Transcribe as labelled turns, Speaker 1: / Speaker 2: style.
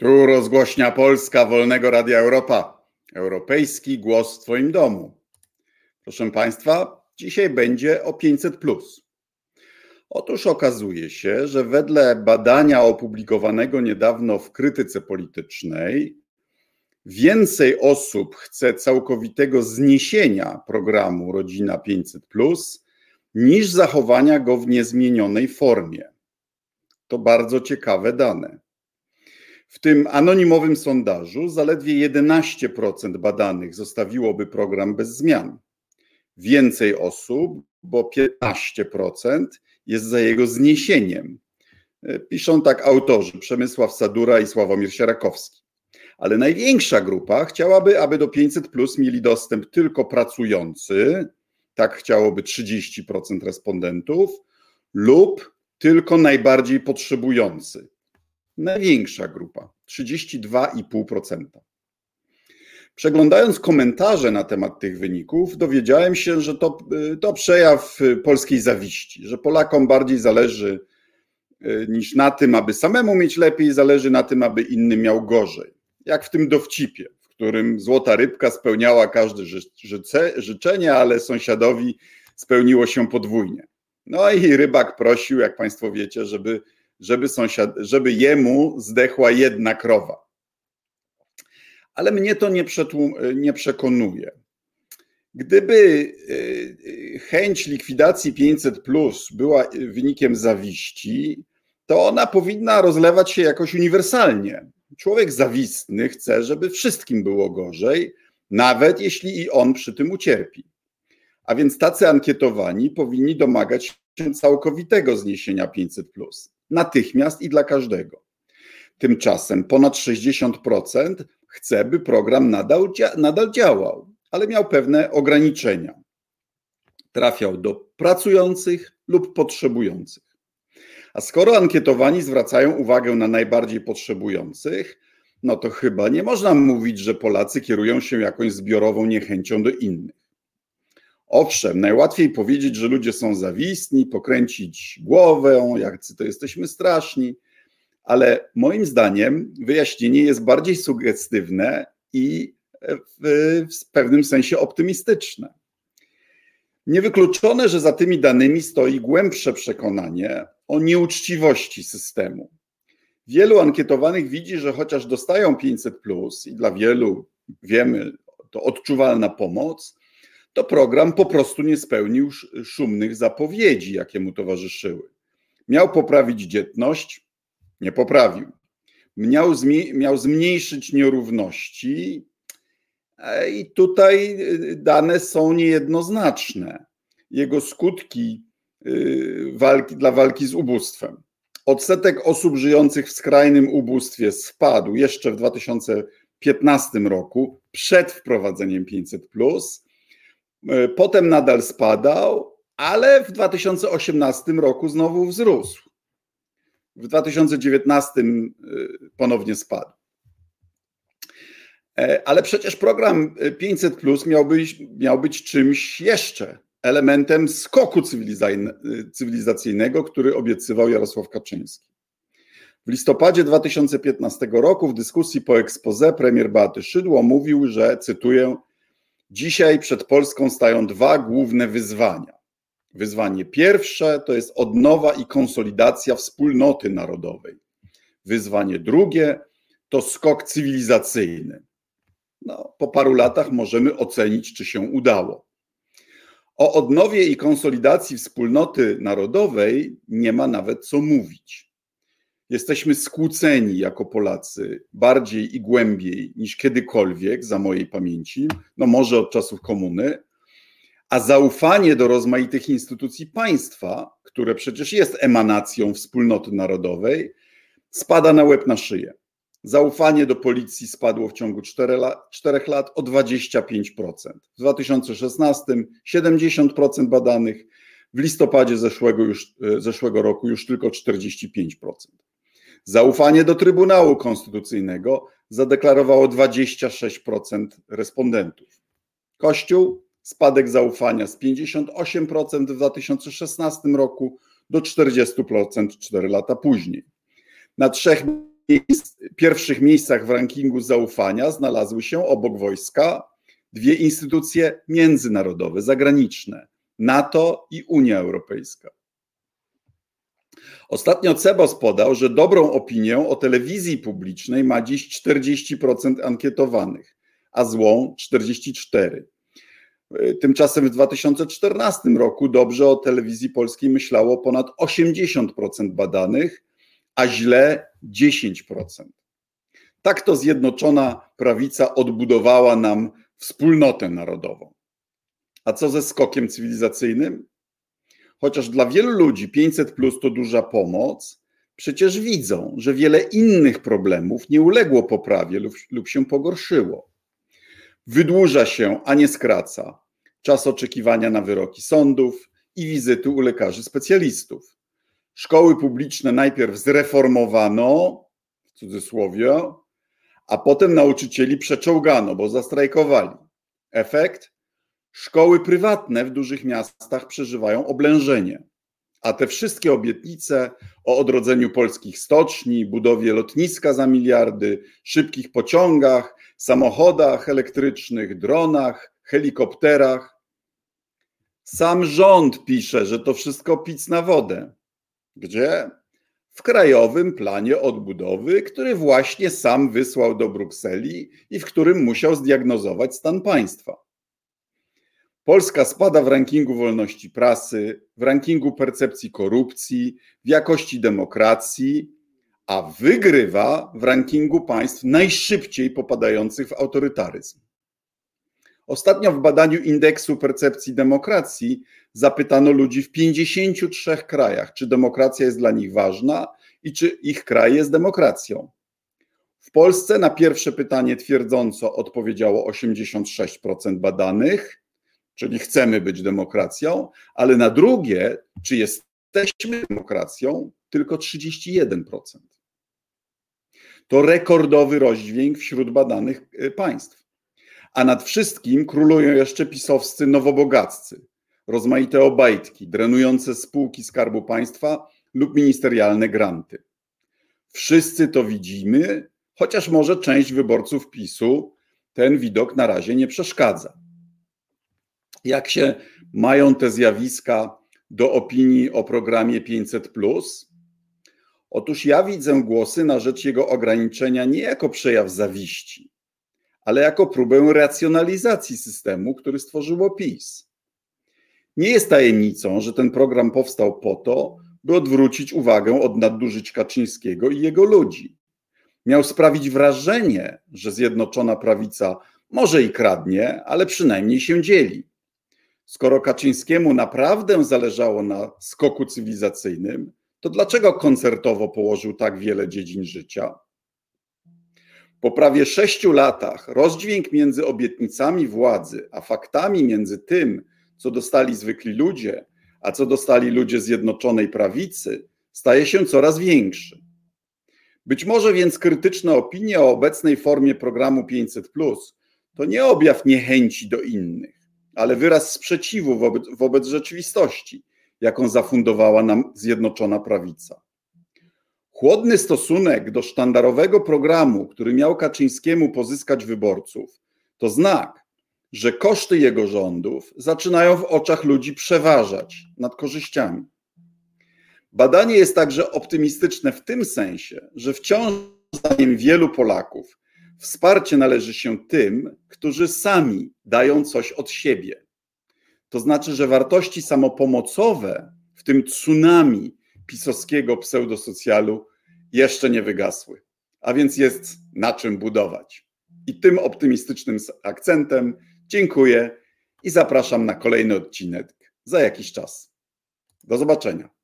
Speaker 1: Tu rozgłośnia Polska Wolnego Radia Europa. Europejski głos w Twoim domu. Proszę Państwa, dzisiaj będzie o 500. Otóż okazuje się, że wedle badania opublikowanego niedawno w krytyce politycznej, więcej osób chce całkowitego zniesienia programu Rodzina 500 niż zachowania go w niezmienionej formie. To bardzo ciekawe dane. W tym anonimowym sondażu zaledwie 11% badanych zostawiłoby program bez zmian. Więcej osób, bo 15% jest za jego zniesieniem. Piszą tak autorzy Przemysław Sadura i Sławomir Sierakowski. Ale największa grupa chciałaby, aby do 500 plus mieli dostęp tylko pracujący, tak chciałoby 30% respondentów, lub tylko najbardziej potrzebujący, największa grupa 32,5%. Przeglądając komentarze na temat tych wyników, dowiedziałem się, że to, to przejaw polskiej zawiści, że Polakom bardziej zależy y, niż na tym, aby samemu mieć lepiej, zależy na tym, aby inny miał gorzej. Jak w tym dowcipie, w którym złota rybka spełniała każde życzenie, ale sąsiadowi spełniło się podwójnie. No i rybak prosił, jak Państwo wiecie, żeby żeby, sąsiad, żeby jemu zdechła jedna krowa. Ale mnie to nie, nie przekonuje. Gdyby y, chęć likwidacji 500 plus była wynikiem zawiści, to ona powinna rozlewać się jakoś uniwersalnie. Człowiek zawistny chce, żeby wszystkim było gorzej, nawet jeśli i on przy tym ucierpi. A więc tacy ankietowani powinni domagać się całkowitego zniesienia 500 plus natychmiast i dla każdego. Tymczasem ponad 60% chce, by program nadal, nadal działał, ale miał pewne ograniczenia. Trafiał do pracujących lub potrzebujących. A skoro ankietowani zwracają uwagę na najbardziej potrzebujących, no to chyba nie można mówić, że Polacy kierują się jakąś zbiorową niechęcią do innych. Owszem, najłatwiej powiedzieć, że ludzie są zawistni, pokręcić głowę, jak to jesteśmy straszni, ale moim zdaniem wyjaśnienie jest bardziej sugestywne i w, w pewnym sensie optymistyczne. Niewykluczone, że za tymi danymi stoi głębsze przekonanie o nieuczciwości systemu. Wielu ankietowanych widzi, że chociaż dostają 500 plus i dla wielu wiemy, to odczuwalna pomoc, to program po prostu nie spełnił szumnych zapowiedzi, jakie mu towarzyszyły. Miał poprawić dzietność, nie poprawił. Miał, miał zmniejszyć nierówności, e, i tutaj y, dane są niejednoznaczne. Jego skutki y, walki, dla walki z ubóstwem. Odsetek osób żyjących w skrajnym ubóstwie spadł jeszcze w 2015 roku, przed wprowadzeniem 500, E, potem nadal spadał, ale w 2018 roku znowu wzrósł. W 2019 e, ponownie spadł. E, ale przecież program 500 Plus miał być, miał być czymś jeszcze, elementem skoku cywilizacyjnego, który obiecywał Jarosław Kaczyński. W listopadzie 2015 roku w dyskusji po ekspoze premier Beaty Szydło mówił, że, cytuję, Dzisiaj przed Polską stają dwa główne wyzwania. Wyzwanie pierwsze to jest odnowa i konsolidacja wspólnoty narodowej. Wyzwanie drugie to skok cywilizacyjny. No, po paru latach możemy ocenić, czy się udało. O odnowie i konsolidacji wspólnoty narodowej nie ma nawet co mówić. Jesteśmy skłóceni jako Polacy bardziej i głębiej niż kiedykolwiek za mojej pamięci, no może od czasów komuny, a zaufanie do rozmaitych instytucji państwa, które przecież jest emanacją wspólnoty narodowej, spada na łeb na szyję. Zaufanie do policji spadło w ciągu 4 lat, 4 lat o 25%. W 2016 70% badanych, w listopadzie zeszłego, już, zeszłego roku już tylko 45%. Zaufanie do Trybunału Konstytucyjnego zadeklarowało 26% respondentów. Kościół spadek zaufania z 58% w 2016 roku do 40% 4 lata później. Na 3 pierwszych miejscach w rankingu zaufania znalazły się obok wojska dwie instytucje międzynarodowe, zagraniczne NATO i Unia Europejska. Ostatnio Cebos podał, że dobrą opinię o telewizji publicznej ma dziś 40% ankietowanych, a złą 44%. Tymczasem w 2014 roku dobrze o telewizji polskiej myślało ponad 80% badanych, a źle 10%. Tak to zjednoczona prawica odbudowała nam wspólnotę narodową. A co ze skokiem cywilizacyjnym? Chociaż dla wielu ludzi 500 plus to duża pomoc, przecież widzą, że wiele innych problemów nie uległo poprawie lub, lub się pogorszyło. Wydłuża się, a nie skraca czas oczekiwania na wyroki sądów i wizyty u lekarzy specjalistów. Szkoły publiczne najpierw zreformowano, w cudzysłowie, a potem nauczycieli przeczołgano, bo zastrajkowali. Efekt? Szkoły prywatne w dużych miastach przeżywają oblężenie, a te wszystkie obietnice o odrodzeniu polskich stoczni, budowie lotniska za miliardy, szybkich pociągach, samochodach elektrycznych, dronach, helikopterach. Sam rząd pisze, że to wszystko pic na wodę. Gdzie? W Krajowym Planie Odbudowy, który właśnie sam wysłał do Brukseli i w którym musiał zdiagnozować stan państwa. Polska spada w rankingu wolności prasy, w rankingu percepcji korupcji, w jakości demokracji, a wygrywa w rankingu państw najszybciej popadających w autorytaryzm. Ostatnio w badaniu indeksu percepcji demokracji zapytano ludzi w 53 krajach, czy demokracja jest dla nich ważna i czy ich kraj jest demokracją. W Polsce na pierwsze pytanie twierdząco odpowiedziało 86% badanych, czyli chcemy być demokracją, ale na drugie, czy jesteśmy demokracją, tylko 31%. To rekordowy rozdźwięk wśród badanych y, państw. A nad wszystkim królują jeszcze pisowscy nowobogaccy, rozmaite obajtki, drenujące spółki Skarbu Państwa lub ministerialne granty. Wszyscy to widzimy, chociaż może część wyborców PiSu ten widok na razie nie przeszkadza. Jak się mają te zjawiska do opinii o programie 500? Otóż ja widzę głosy na rzecz jego ograniczenia nie jako przejaw zawiści, ale jako próbę racjonalizacji systemu, który stworzyło PiS. Nie jest tajemnicą, że ten program powstał po to, by odwrócić uwagę od nadużyć Kaczyńskiego i jego ludzi. Miał sprawić wrażenie, że Zjednoczona Prawica może i kradnie, ale przynajmniej się dzieli. Skoro Kaczyńskiemu naprawdę zależało na skoku cywilizacyjnym, to dlaczego koncertowo położył tak wiele dziedzin życia? Po prawie sześciu latach rozdźwięk między obietnicami władzy, a faktami między tym, co dostali zwykli ludzie, a co dostali ludzie Zjednoczonej Prawicy, staje się coraz większy. Być może więc krytyczne opinie o obecnej formie programu 500 to nie objaw niechęci do innych, ale wyraz sprzeciwu wobec, wobec rzeczywistości, jaką zafundowała nam Zjednoczona Prawica. Chłodny stosunek do sztandarowego programu, który miał Kaczyńskiemu pozyskać wyborców, to znak, że koszty jego rządów zaczynają w oczach ludzi przeważać nad korzyściami. Badanie jest także optymistyczne w tym sensie, że wciąż zdaniem wielu Polaków wsparcie należy się tym, którzy sami dają coś od siebie. To znaczy, że wartości samopomocowe w tym tsunami pisowskiego pseudosocjalu jeszcze nie wygasły, a więc jest na czym budować. I tym optymistycznym akcentem dziękuję i zapraszam na kolejny odcinek za jakiś czas. Do zobaczenia.